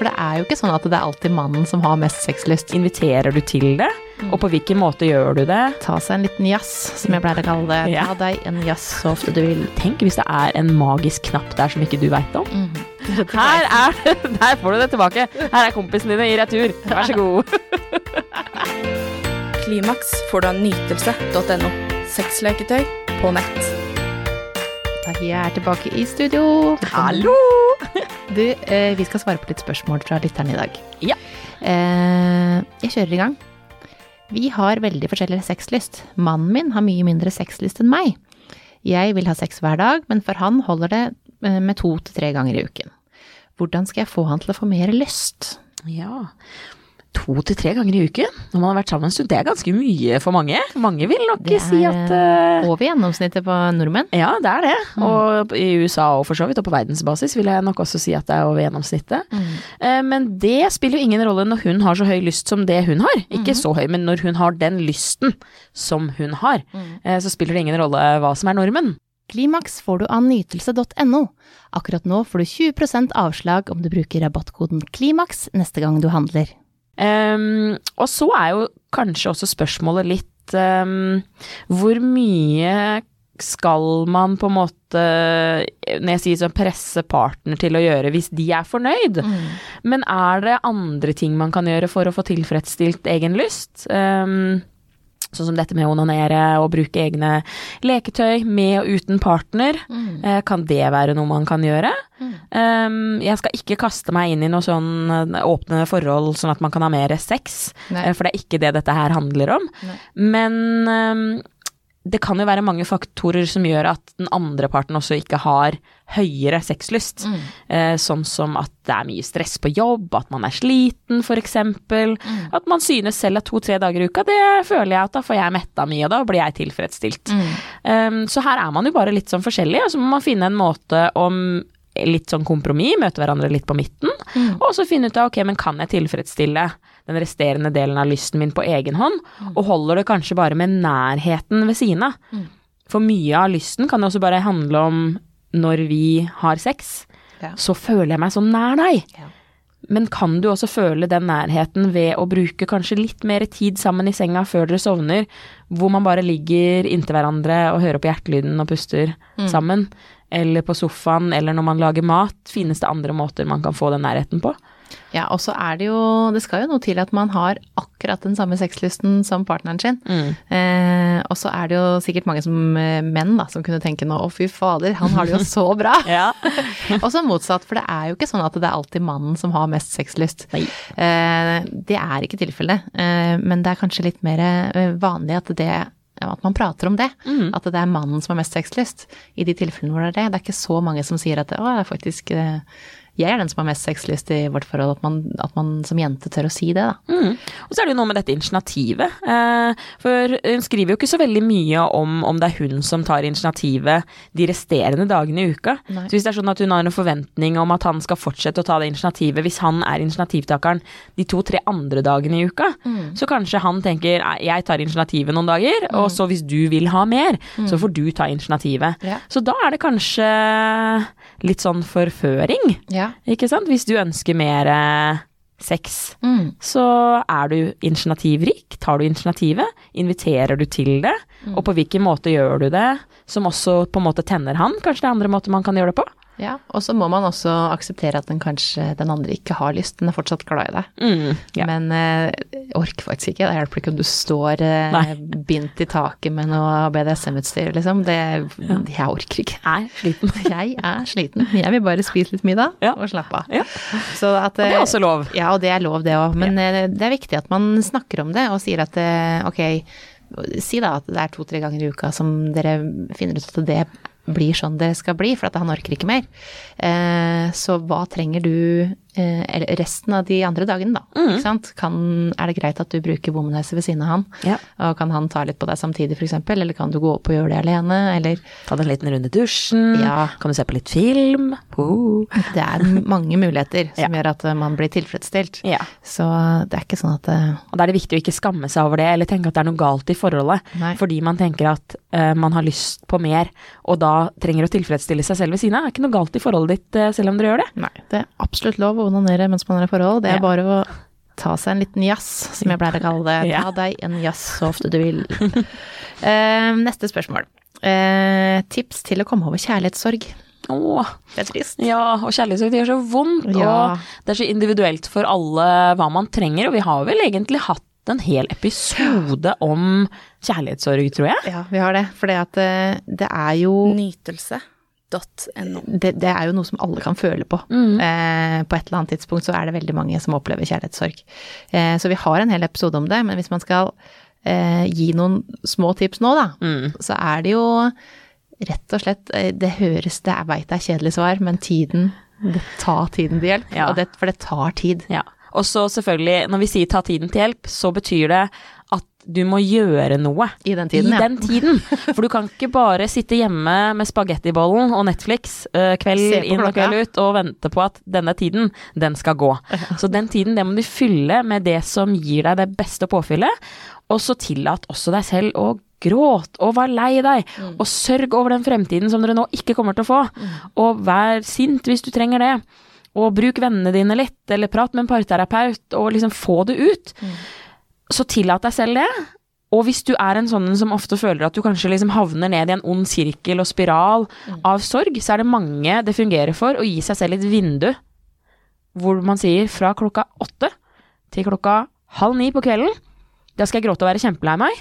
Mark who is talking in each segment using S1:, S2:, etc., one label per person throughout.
S1: For det er jo ikke sånn at det er alltid mannen som har mest sexlyst.
S2: Inviterer du til det, og på hvilken måte gjør du det?
S1: Ta seg en liten jazz, som jeg pleier å kalle det. Ta deg en jazz så ofte du vil.
S2: Tenk hvis det er en magisk knapp der som ikke du veit om.
S1: Mhm.
S2: Her er Der får du det tilbake. Her er kompisen dine i retur. Vær så god.
S3: Klimaks får du av nytelse.no. Sexleketøy på nett.
S1: Tahia er tilbake i studio.
S2: Hallo!
S1: Du, eh, vi skal svare på litt spørsmål fra lytterne i dag.
S2: Ja.
S1: Eh, jeg kjører i gang. Vi har veldig forskjellig sexlyst. Mannen min har mye mindre sexlyst enn meg. Jeg vil ha sex hver dag, men for han holder det eh, med to til tre ganger i uken. Hvordan skal jeg få han til å få mer lyst?
S2: Ja. To til tre ganger i uken når man har vært sammen en stund, det er ganske mye for mange. Mange vil nok
S1: Det
S2: si
S1: er,
S2: at uh,
S1: Over gjennomsnittet på nordmenn.
S2: Ja, det er det. Og i USA og for så vidt, og på verdensbasis vil jeg nok også si at det er over gjennomsnittet. Eh, Men det spiller jo ingen rolle når hun har så høy lyst som det hun har. Ikke så høy, men når hun har den lysten som hun har, uh, så spiller det ingen rolle hva som er normen.
S1: Klimaks får du av nytelse.no. Akkurat nå får du 20% avslag om du bruker rabattkoden KLIMAKS neste gang du handler.
S2: Um, og så er jo kanskje også spørsmålet litt um, Hvor mye skal man på en måte, når jeg sier sånn, presse partner til å gjøre hvis de er fornøyd? Men er det andre ting man kan gjøre for å få tilfredsstilt egen lyst? Um, Sånn som dette med å onanere og bruke egne leketøy med og uten partner. Eh, kan det være noe man kan gjøre? Um, jeg skal ikke kaste meg inn i noe sånn eh, åpne forhold sånn at man kan ha mer sex,
S1: Nei.
S2: eh, for det er ikke det dette her handler om.
S1: Nei.
S2: Men um, det kan jo være mange faktorer som gjør at den andre parten også ikke har høyere sexlyst. Eh, sånn som at det er mye stress på jobb, at man er sliten f.eks. At man synes selv at to-tre dager i uka, det føler jeg at da får jeg metta mye, og da blir jeg tilfredsstilt. Um, så her er man jo bare litt sånn forskjellig, og så må man finne en måte om litt sånn kompromiss, møte hverandre litt på midten, og så finne ut av ok, men kan jeg tilfredsstille den resterende delen av lysten min på egen hånd, og holder det kanskje bare med nærheten ved siden av. For mye av lysten kan jo også bare handle om når vi har sex,
S1: Ja.
S2: så føler jeg meg så nær deg.
S1: Ja.
S2: Men kan du også føle den nærheten ved å bruke kanskje litt mer tid sammen i senga før dere sovner, hvor man bare ligger inntil hverandre og hører på hjertelyden og puster sammen? Eller på sofaen, eller når man lager mat. Finnes det andre måter man kan få den nærheten på?
S1: Ja, og så er det jo Det skal jo noe til at man har akkurat den samme sexlysten som partneren sin. Eh, og så er det jo sikkert mange som eh, menn da, som kunne tenke nå å fy fader, han har det jo så bra. Og så motsatt, for det er jo ikke sånn at det er alltid mannen som har mest sexlyst. Eh, det er ikke tilfellet, eh, men det er kanskje litt mer eh, vanlig at det at man prater om det. At det er mannen som har mest sexlyst. I de tilfellene hvor det er det. Det er ikke så mange som sier at å, det er faktisk eh, jeg er den som har mest sexlyst i vårt forhold. At man, at man som jente tør å si det, da.
S2: Mm. Og så er det jo noe med dette initiativet. Eh, for hun skriver jo ikke så veldig mye om om det er hun som tar initiativet de resterende dagene i uka.
S1: Nei.
S2: Så hvis det er sånn at hun har en forventning om at han skal fortsette å ta det initiativet hvis han er initiativtakeren de to-tre andre dagene i uka, så kanskje han tenker jeg tar initiativet noen dager, og så hvis du vil ha mer, så får du ta initiativet.
S1: Ja.
S2: Så da er det kanskje litt sånn forføring,
S1: Ja.
S2: Ikke sant? Hvis du ønsker mer eh, sex
S1: Mm.
S2: så er du initiativrik. Tar du initiativet? Inviterer du til det? Og på hvilken måte gjør du det, som også på en måte tenner han? Kanskje det er andre måter man kan gjøre det på?
S1: Ja. Og så må man også akseptere at den kanskje den andre ikke har lyst. Den er fortsatt glad i deg.
S2: Mm, ja.
S1: Men eh, jeg orker faktisk ikke. Det hjelper ikke om du står eh, bindt i taket med noe BDSM-utstyr, liksom. Det, Jeg orker ikke.
S2: Er sliten.
S1: Jeg er sliten. Jeg vil bare spise litt middag
S2: Ja.
S1: og slappe av.
S2: Ja.
S1: Så at,
S2: Og det er også lov.
S1: Ja, og det er lov, det òg. Men eh, det er viktig at man snakker om det og sier at eh, ok, si da at det er to-tre ganger i uka som dere finner ut at det blir sånn det skal bli, for han orker ikke mer. Eh, så hva trenger du eller resten av de andre dagene, da?
S2: Mm.
S1: Ikke sant? Kan, er det greit at du bruker womanizer ved siden av han?
S2: Ja.
S1: Og kan han ta litt på deg samtidig, f.eks.? Eller kan du gå opp og gjøre det alene? Eller
S2: Ta deg en liten runde i dusjen.
S1: Ja.
S2: Kan du se på litt film? Oh.
S1: Det er mange muligheter som
S2: Ja.
S1: gjør at eh, man blir tilfredsstilt.
S2: Ja.
S1: Så det er ikke sånn at eh,
S2: Og da er det viktig å ikke skamme seg over det, eller tenke at det er noe galt i forholdet.
S1: Nei.
S2: Fordi man tenker at uh, man har lyst på mer, og da trenger å tilfredsstille seg selv ved siden av. Det er ikke noe galt i forholdet ditt uh, selv om dere gjør det.
S1: Nei, det er absolutt lov å onanere mens man er i forhold. Det er
S2: Ja.
S1: bare å ta seg en liten jazz, som jeg pleier å kalle det.
S2: Ja.
S1: Ta deg en jazz så ofte du vil. uh, neste spørsmål. Uh, tips til å komme over kjærlighetssorg.
S2: Åh,
S1: Det er trist.
S2: ja, og kjærlighetssorg det gjør så vondt,
S1: Ja.
S2: og det er så individuelt for alle hva man trenger, og vi har vel egentlig hatt en hel episode om kjærlighetssorg, tror jeg.
S1: Ja, vi har det. For det at eh, det er jo
S3: Nytelse.no.
S1: det, det er jo noe som alle kan føle på.
S2: Mm.
S1: Eh, på et eller annet tidspunkt så er det veldig mange som opplever kjærlighetssorg. Eh, så vi har en hel episode om det, men hvis man skal eh, gi noen små tips nå, da,
S2: Mm.
S1: så er det jo rett og slett eh, Det høres Det jeg veit det er kjedelig svar, men tiden Det tar tiden til hjelp.
S2: Ja.
S1: Og det, for det tar tid.
S2: Ja. Og så selvfølgelig, når vi sier ta tiden til hjelp, så betyr det du må gjøre noe
S1: I den tiden,
S2: i
S1: ja.
S2: den tiden. For du kan ikke bare sitte hjemme med spagettibollen og Netflix eh, kveld inn og kveld ut og vente på at denne tiden, den skal gå. Så den tiden, det må du fylle med det som gir deg det beste påfyllet. Og så tillat også deg selv å gråte og være lei deg,
S1: Mm.
S2: og sørg over den fremtiden som dere nå ikke kommer til å få. Og vær sint hvis du trenger det. Og bruk vennene dine litt, eller prat med en parterapeut, og liksom få det ut. Så tillat deg selv det. Og hvis du er en sånn som ofte føler at du kanskje liksom havner ned i en ond sirkel og spiral av sorg, så er det mange det fungerer for å gi seg selv et vindu hvor man sier fra klokka åtte til klokka halv ni på kvelden, da skal jeg gråte og være kjempelei meg,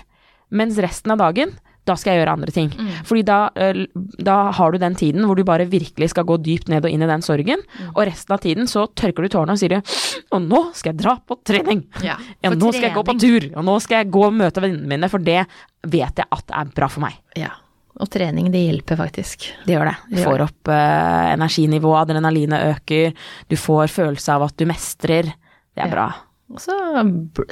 S2: mens resten av dagen, da skal jeg gjøre andre ting. Fordi da, øh, da har du den tiden hvor du bare virkelig skal gå dypt ned og inn i den sorgen, og resten av tiden så tørker du tårene og sier og nå skal jeg dra på trening.
S1: Ja,
S2: Ja,
S1: nå
S2: nå skal jeg gå på tur, og nå skal jeg gå og møte vennene mine, for det vet jeg at er bra for meg.
S1: Ja. Og trening, det hjelper faktisk.
S2: Det gjør det. Du får opp uh, energinivået, adrenalinet øker, du får følelse av at du mestrer. Det er
S1: Ja.
S2: bra.
S1: Og så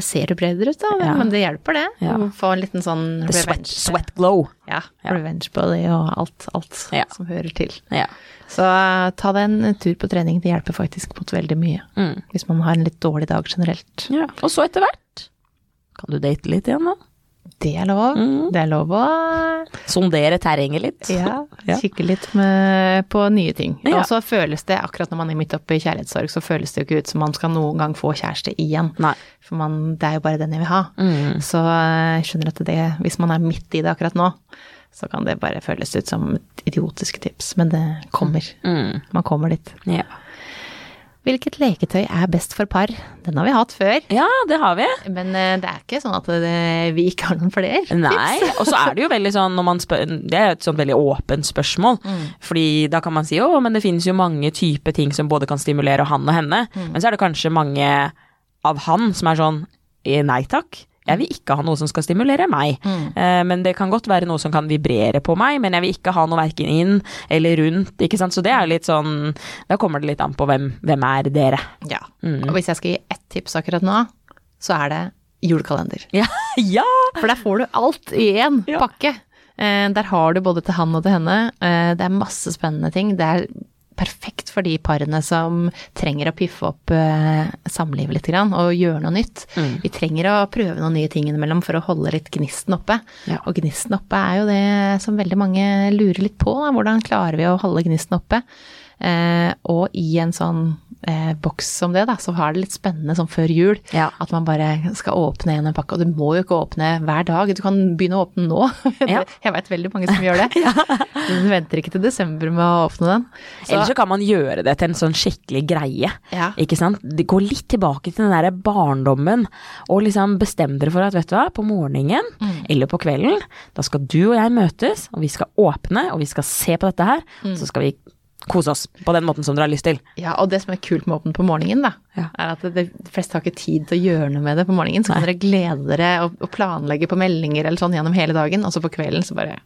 S1: ser du bredere ut, da.
S2: Ja.
S1: Men det hjelper, det.
S2: Ja.
S1: Få en liten sånn
S2: revenge. sweat, sweat glow.
S1: Ja, revenge body og alt, alt som hører til.
S2: Ja.
S1: Så uh, ta deg en tur på trening, det hjelper faktisk mot veldig mye.
S2: Mm.
S1: Hvis man har en litt dårlig dag generelt.
S2: ja. Og så etter hvert kan du date litt igjen, da.
S1: Det er lov.
S2: Mm.
S1: Det er lov å
S2: Sondere terrenget litt.
S1: ja,
S2: Ja.
S1: kikke litt med, på nye ting.
S2: Ja.
S1: Og så føles det, akkurat når man er midt oppe i kjærlighetssorg, så føles det jo ikke ut som man skal noen gang få kjæreste igjen.
S2: Nei.
S1: For man, det er jo bare den jeg vil ha.
S2: Mm.
S1: Så jeg skjønner at det, hvis man er midt i det akkurat nå, så kan det bare føles ut som et idiotisk tips. Men det kommer.
S2: Mm.
S1: Man kommer dit.
S2: Ja.
S1: Hvilket leketøy er best for par? Den har vi hatt før.
S2: ja, det har vi.
S1: Men eh, det er ikke sånn at det, vi ikke har noen flere
S2: Nei, og så er det jo veldig sånn når man spør Det er et sånt veldig åpent spørsmål. Fordi da kan man si å, men det finnes jo mange typer ting som både kan stimulere han og henne. Men så er det kanskje mange av han som er sånn eh, nei takk. Jeg vil ikke ha noe som skal stimulere meg. Eh, men det kan godt være noe som kan vibrere på meg, men jeg vil ikke ha noe verken inn eller rundt. Ikke sant? Så det er litt sånn Da kommer det litt an på hvem, hvem er dere.
S1: Ja.
S2: Mm.
S1: Og hvis jeg skal gi ett tips akkurat nå, så er det julekalender.
S2: Ja! ja.
S1: For der får du alt i én
S2: Ja.
S1: pakke. Uh, der har du både til han og til henne. Uh, det er masse spennende ting. Det er perfekt for de parene som trenger å piffe opp eh, samlivet litt og gjøre noe nytt.
S2: Mm.
S1: Vi trenger å prøve noen nye ting innimellom for å holde litt gnisten oppe.
S2: Ja.
S1: Og gnisten oppe er jo det som veldig mange lurer litt på. Da. Hvordan klarer vi å holde gnisten oppe? Eh, og i en sånn eh, boks som det, da, så har det litt spennende sånn før jul.
S2: Ja.
S1: At man bare skal åpne en pakke, og du må jo ikke åpne hver dag. Du kan begynne å åpne nå.
S2: Ja.
S1: Jeg vet veldig mange som gjør det. Du venter ikke til desember med å åpne den. Så,
S2: Eller så kan man gjøre det til en sånn skikkelig greie.
S1: Ja.
S2: Ikke sant? Gå litt tilbake til den derre barndommen, og liksom bestem dere for at vet du hva, på morgenen
S1: Mm.
S2: eller på kvelden, da skal du og jeg møtes, og vi skal åpne, og vi skal se på dette her,
S1: Mm.
S2: så skal vi kose oss på den måten som dere har lyst til.
S1: ja, og det som er kult med åpne på morgenen, da,
S2: Ja.
S1: er at det, de fleste har ikke tid til å gjøre noe med det på morgenen. Så kan dere glede dere og, og planlegge på meldinger eller sånn gjennom hele dagen, og så på kvelden så bare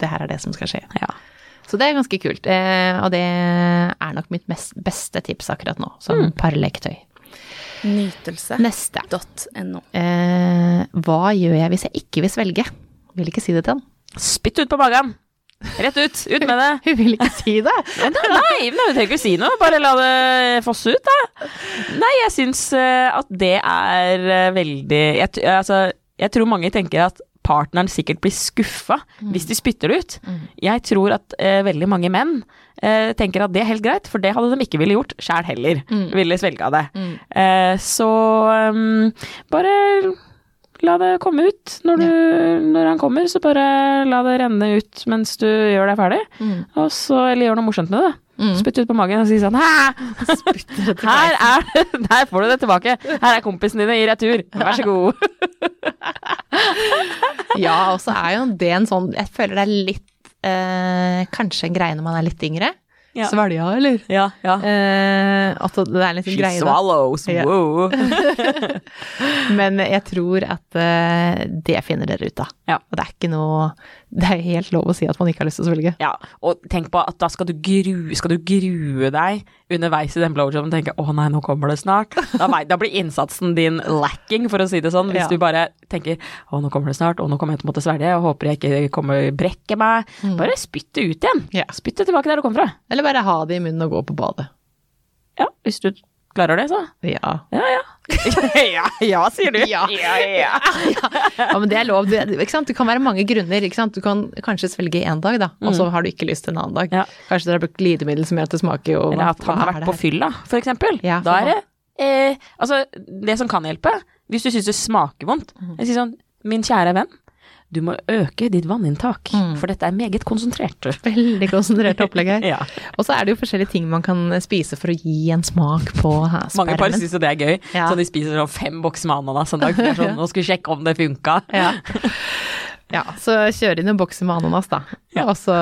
S1: Det her er det som skal skje.
S2: Ja.
S1: Så det er ganske kult. Eh, og det er nok mitt mest, beste tips akkurat nå, som parleketøy.
S3: Nytelse.no.
S1: Eh, hva gjør jeg hvis jeg ikke vil svelge? Vil ikke si det til han.
S2: Spytt ut på magen! Rett ut! Ut med det!
S1: Hun vil ikke si det.
S2: Nei, men du trenger ikke si noe, bare la det fosse ut, da. Nei, jeg syns eh, at det er eh, veldig jeg, altså, jeg tror mange tenker at partneren sikkert blir skuffa hvis de spytter det ut. Jeg tror at eh, veldig mange menn eh, tenker at det er helt greit, for det hadde de ikke ville gjort sjæl heller. Ville svelga det. Eh, så um, bare la det komme ut. Når, du, når han kommer, så bare la det renne ut mens du gjør deg ferdig. Og så, eller gjør noe morsomt med det. Spytt ut på magen og si sånn! Her er! Der får du det tilbake. Her er kompisene dine i retur. Vær så god.
S1: Ja, og så er jo det en sånn Jeg føler det er litt eh, Kanskje en greie når man er litt yngre.
S2: Ja.
S1: Svelga, eller?
S2: Ja, ja.
S1: Eh, at det er litt en
S2: She
S1: greie da.
S2: swallows.
S1: Ja.
S2: Wow.
S1: Men jeg tror at eh, det finner dere ut av.
S2: Ja.
S1: Og det er ikke noe Det er helt lov å si at man ikke har lyst til å svelge.
S2: Ja, og tenk på at da skal du, grue, skal du grue deg underveis i den blowjoben og tenke 'å nei, nå kommer det snart'. Da, vei- da blir innsatsen din lacking, for å si det sånn. Hvis
S1: Ja.
S2: du bare tenker 'å nå kommer det snart', 'å nå kommer jeg til å måtte svelge', og håper jeg ikke kommer brekke meg. Bare spytt det ut igjen.
S1: Ja.
S2: Spytt det tilbake der det kommer fra.
S1: Eller bare ha det i munnen og gå på badet.
S2: Ja, hvis du klarer det, så.
S1: Ja.
S2: Ja, ja. ja, ja, sier du.
S1: Ja.
S2: ja, ja.
S1: ja, men det er lov. Det, ikke sant? det kan være mange grunner. Ikke sant? Du kan kanskje svelge én dag, da, og så har du ikke lyst en annen dag.
S2: Mm. Ja.
S1: Kanskje dere har brukt glidemiddel som gjør at det smaker jo
S2: Eller at han har vært på fylla, for eksempel.
S1: Ja,
S2: da er det eh, Altså, det som kan hjelpe, hvis du syns det smaker vondt
S1: Mhm.
S2: Jeg sier sånn, min kjære venn, du må øke ditt vanninntak,
S1: mm.
S2: for dette er meget konsentrert.
S1: Veldig konsentrert opplegg her.
S2: Ja.
S1: Og så er det jo forskjellige ting man kan spise for å gi en smak på spermen.
S2: Mange par syns jo det er gøy,
S1: Ja.
S2: så de spiser sånn fem bokser med ananas en dag. For sånn, nå skal vi sjekke om det funka.
S1: Ja. Ja, så kjør inn en bokse med ananas, da.
S2: Ja.
S1: Og så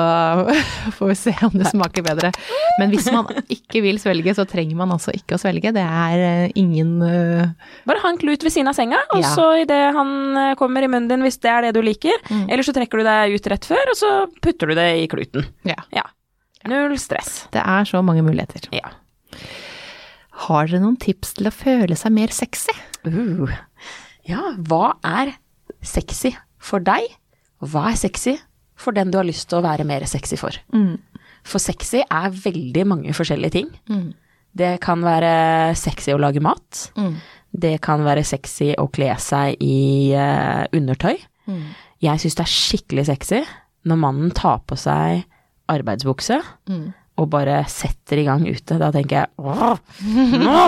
S1: får vi se om det smaker bedre. Men hvis man ikke vil svelge, så trenger man altså ikke å svelge. Det er eh, ingen eh,
S2: Bare ha en klut ved siden av senga, og
S1: Ja.
S2: så idet han eh, kommer i munnen din, hvis det er det du liker,
S1: Mm.
S2: eller så trekker du deg ut rett før, og så putter du det i kluten.
S1: Ja.
S2: Ja. Null stress.
S1: Det er så mange muligheter.
S2: Ja.
S1: Har dere noen tips til å føle seg mer sexy?
S2: Uh. Ja, hva er sexy for deg, hva er sexy for den du har lyst til å være mer sexy for? For sexy er veldig mange forskjellige ting. Det kan være sexy å lage mat. Det kan være sexy å kle seg i uh, undertøy. Jeg syns det er skikkelig sexy når mannen tar på seg arbeidsbukse og bare setter i gang ute. Da tenker jeg åh, nå,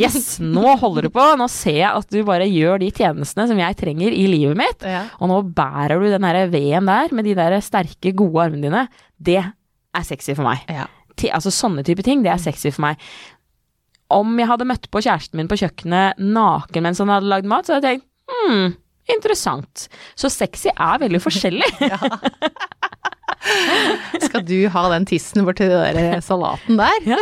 S2: yes, nå holder du på. Nå ser jeg at du bare gjør de tjenestene som jeg trenger i livet mitt.
S1: Ja.
S2: Og nå bærer du den der veden der med de der sterke, gode armene dine. Det er sexy for meg.
S1: Ja.
S2: Altså sånne type ting, det er sexy for meg. Om jeg hadde møtt på kjæresten min på kjøkkenet naken mens han hadde lagd mat, så hadde jeg tenkt hm, interessant. Så sexy er veldig forskjellig.
S1: Skal du ha den tissen borti den der salaten der?
S2: Ja,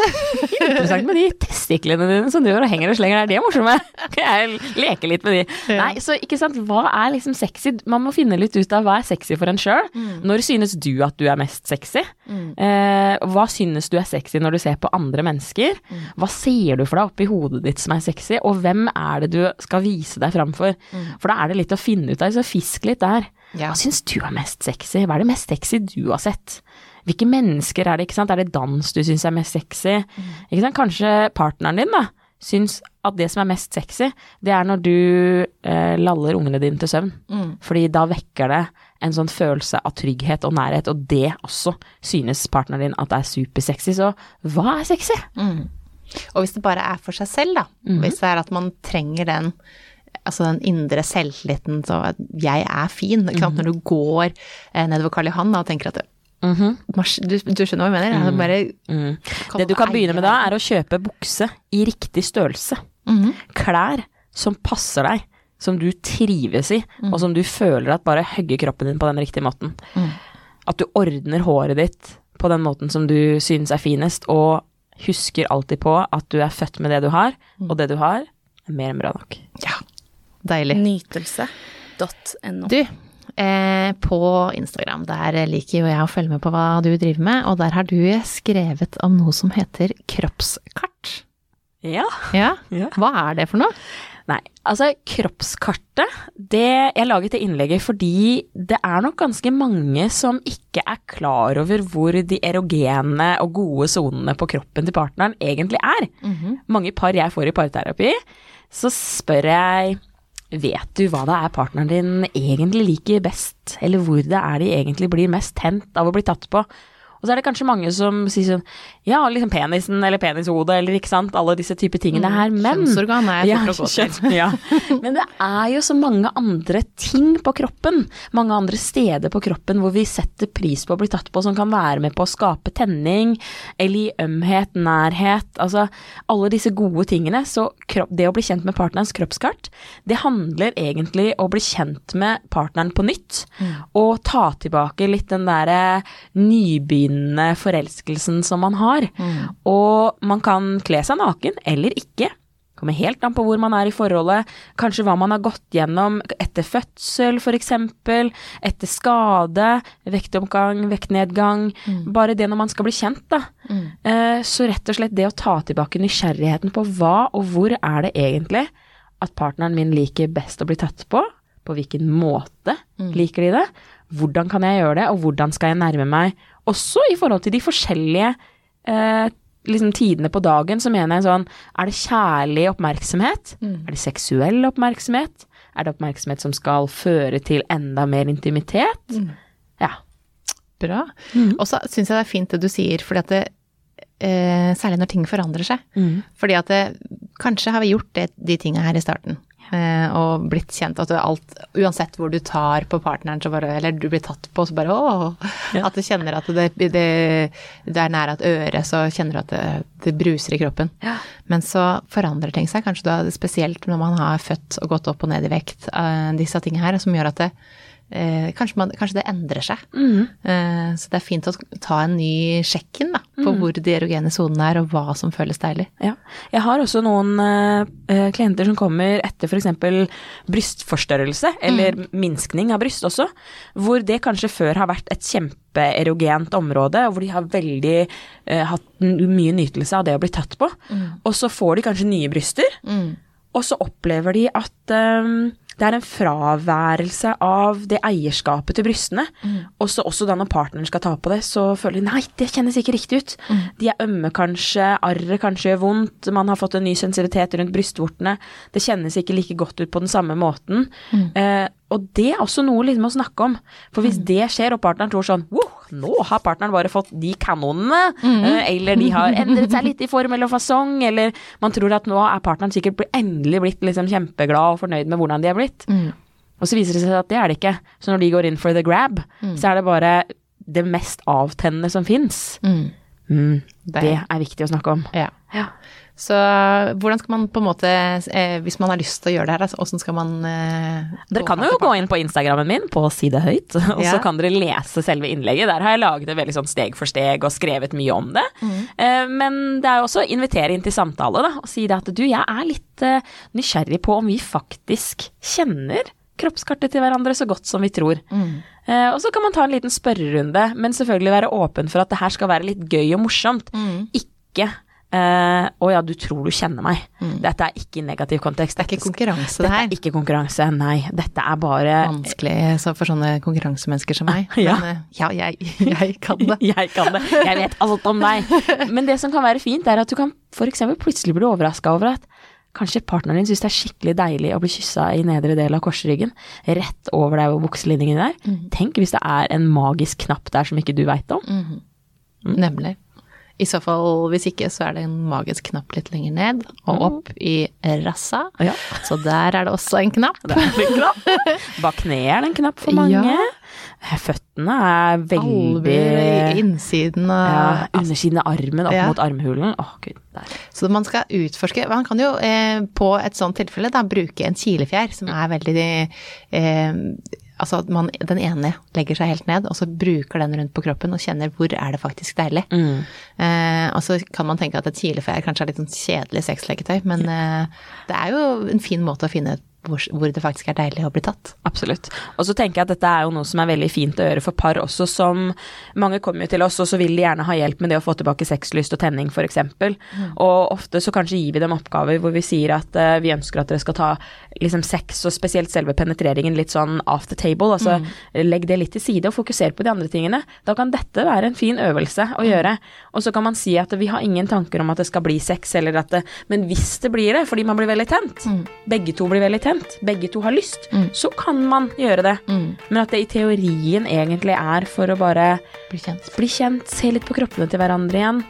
S2: interessant med de testiklene dine som du gjør og henger og slenger der, de er morsomme. Jeg leker litt med de.
S1: Ja.
S2: Nei, så ikke sant, hva er liksom sexy? Man må finne litt ut av hva er sexy for en sjøl. Når synes du at du er mest sexy? Eh, hva synes du er sexy når du ser på andre mennesker? Hva ser du for deg oppi hodet ditt som er sexy, og hvem er det du skal vise deg fram for? For da er det litt å finne ut av, så fisk litt der.
S1: Ja.
S2: Hva syns du er mest sexy? Hva er det mest sexy du har sett? Hvilke mennesker er det, ikke sant? Er det dans du syns er mest sexy? Ikke sant? Kanskje partneren din, da, syns at det som er mest sexy, det er når du eh, laller ungene dine til søvn. Fordi da vekker det en sånn følelse av trygghet og nærhet, og det også synes partneren din at det er supersexy. Så hva er sexy?
S1: Og hvis det bare er for seg selv, da. Hvis det er at man trenger den Altså den indre selvtilliten, så at jeg er fin. Ikke sant? Når du går eh, nedover Karl Johan da, og tenker at Mars- du, du skjønner hva jeg mener? Altså bare,
S2: Mm. Det du kan begynne med da, er å kjøpe bukse i riktig størrelse.
S1: -hmm.
S2: Klær som passer deg, som du trives i, og som du føler at bare hugger kroppen din på den riktige måten. At du ordner håret ditt på den måten som du synes er finest, og husker alltid på at du er født med det du har, og det du har, er mer enn bra nok.
S1: Ja, deilig.
S3: Nytelse.no.
S1: Du, eh, på Instagram, der liker jo jeg å følge med på hva du driver med, og der har du skrevet om noe som heter kroppskart.
S2: Ja.
S1: Ja,
S2: Ja.
S1: hva er det for noe?
S2: Nei, altså kroppskartet, det Jeg laget det innlegget fordi det er nok ganske mange som ikke er klar over hvor de erogene og gode sonene på kroppen til partneren egentlig er. Mange par jeg får i parterapi, så spør jeg vet du hva det er partneren din egentlig liker best, eller hvor det er de egentlig blir mest tent av å bli tatt på? Og så er det kanskje mange som sier sånn Ja, liksom penisen eller penishodet eller ikke sant, alle disse typer tingene her, men
S1: Kjønnsorgan er
S2: ja,
S1: fort å gå til.
S2: ja. Men det er jo så mange andre ting på kroppen, mange andre steder på kroppen hvor vi setter pris på å bli tatt på, som kan være med på å skape tenning, eller gi ømhet, nærhet, altså alle disse gode tingene. Så kropp, det å bli kjent med partnerens kroppskart, det handler egentlig om å bli kjent med partneren på nytt, og ta tilbake litt den derre nybegynnende forelskelsen som man har. Og man kan kle seg naken eller ikke. Kommer helt an på hvor man er i forholdet, kanskje hva man har gått gjennom etter fødsel f.eks., etter skade, vektoppgang, vektnedgang, bare det når man skal bli kjent, da. Mm. Så rett og slett det å ta tilbake nysgjerrigheten på hva og hvor er det egentlig at partneren min liker best å bli tatt på, på hvilken måte liker de det, hvordan kan jeg gjøre det, og hvordan skal jeg nærme meg, også i forhold til de forskjellige eh, liksom tidene på dagen, så mener jeg sånn Er det kjærlig oppmerksomhet? Er det seksuell oppmerksomhet? Er det oppmerksomhet som skal føre til enda mer intimitet? Ja.
S1: Bra. Og så syns jeg det er fint det du sier, fordi at det eh, Særlig når ting forandrer seg. Fordi at det, kanskje har vi gjort det, de tinga her i starten. Eh, og blitt kjent at alt Uansett hvor du tar på partneren, så bare Eller du blir tatt på, så bare åh. At du kjenner at det, det, det er nær et øre, så kjenner du at det, det bruser i kroppen. Men så forandrer ting seg, kanskje da spesielt når man har født og gått opp og ned i vekt, eh, disse tingene her, som gjør at det eh, kanskje, man, kanskje det endrer seg. Eh, så det er fint å ta en ny sjekk inn da, på hvor de erogene sonene er, og hva som føles deilig.
S2: Ja. Jeg har også noen eh, eh, klienter som kommer etter f.eks. brystforstørrelse, eller minskning av bryst også, hvor det kanskje før har vært et kjempeerogent område, og hvor de har veldig eh, hatt mye nytelse av det å bli tatt på. Og så får de kanskje nye bryster, og så opplever de at ehm, det er en fraværelse av det eierskapet til brystene. Mm. Også, også da når partneren skal ta på det, så føler de nei, det kjennes ikke riktig ut. De er ømme kanskje, arret kanskje gjør vondt, man har fått en ny sensitivitet rundt brystvortene. Det kjennes ikke like godt ut på den samme måten. Eh, og det er også noe liksom å snakke om. For hvis det skjer, og partneren tror sånn wow, nå har partneren bare fått de kanonene, mm. eller de har endret seg litt i form eller fasong, eller man tror at nå er partneren sikkert endelig blitt liksom kjempeglad og fornøyd med hvordan de er blitt. Og så viser det seg at det er det ikke. Så når de går inn for the grab, så er det bare det mest avtennende som fins. Mm,
S1: Det-
S2: det er viktig å snakke om.
S1: Ja.
S2: Ja.
S1: Så hvordan skal man på en måte, eh, hvis man har lyst til å gjøre det her, altså, hvordan skal man eh,
S2: Dere kan jo gå inn på Instagrammen min, på Si det høyt, og
S1: Ja.
S2: så kan dere lese selve innlegget. Der har jeg laget det veldig sånn steg for steg og skrevet mye om det. Eh, Men det er jo også å invitere inn til samtale, da, og si det at du, jeg er litt eh, nysgjerrig på om vi faktisk kjenner kroppskartet til hverandre så godt som vi tror. Eh, og så kan man ta en liten spørrerunde, men selvfølgelig være åpen for at det her skal være litt gøy og morsomt. Ikke eh, 'Å ja, du tror du kjenner meg'. Dette er ikke i negativ kontekst.
S1: Det er ikke konkurranse, det her.
S2: Dette er ikke konkurranse, nei. Dette er bare
S1: Vanskelig så for sånne konkurransemennesker som meg.
S2: Ja.
S1: Men eh, ja, jeg, jeg kan det.
S2: Jeg kan det. Jeg vet alt om deg. Men det som kan være fint, er at du kan f.eks. plutselig bli overraska over at kanskje partneren din syns det er skikkelig deilig å bli kyssa i nedre del av korsryggen, rett over deg hvor bukselinningen er. Tenk hvis det er en magisk knapp der som ikke du veit om.
S1: Nemlig. I så fall, hvis ikke, så er det en magisk knapp litt lenger ned, og opp i rassa.
S2: Ja.
S1: Så der er det også en knapp.
S2: Bak kneet er det en knapp for mange.
S1: Ja.
S2: Føttene er veldig Albuer,
S1: innsiden av
S2: ja, Undersiden av armen opp mot armhulen. Åh, gud. Der.
S1: Så man skal utforske Man kan jo eh, på et sånt tilfelle da bruke en kilefjær, som er veldig eh, Altså at man, den ene legger seg helt ned, og så bruker den rundt på kroppen og kjenner hvor er det faktisk deilig.
S2: Mm.
S1: Eh, og så kan man tenke at et kilefjær kanskje er litt sånn kjedelig sexleketøy, men eh, det er jo en fin måte å finne ut hvor, hvor det faktisk er deilig å bli tatt.
S2: Absolutt. Og så tenker jeg at dette er jo noe som er veldig fint å gjøre for par også, som mange kommer jo til oss, og så vil de gjerne ha hjelp med det å få tilbake sexlyst og tenning, f.eks. Og ofte så kanskje gir vi dem oppgaver hvor vi sier at uh, vi ønsker at dere skal ta liksom sex, og spesielt selve penetreringen, litt sånn off the table. Altså legg det litt til side og fokuser på de andre tingene. Da kan dette være en fin øvelse å gjøre. Og så kan man si at vi har ingen tanker om at det skal bli sex, eller at det Men hvis det blir det, fordi man blir veldig tent, begge to blir veldig tent, kjent, begge to har lyst,
S1: Mm.
S2: så kan man gjøre det.
S1: Mm.
S2: Men at det i teorien egentlig er for å bare
S1: Bli kjent.
S2: bli kjent, se litt på kroppene til hverandre igjen.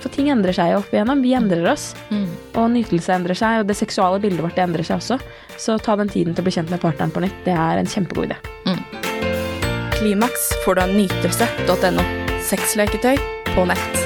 S2: For ting endrer seg opp igjennom. Vi endrer oss.
S1: Mm.
S2: Og nytelse endrer seg, og det seksuale bildet vårt det endrer seg også. Så ta den tiden til å bli kjent med partneren på nytt. Det er en kjempegod idé.
S3: Klimaks får du av nytelse.no. Sexleketøy på nett.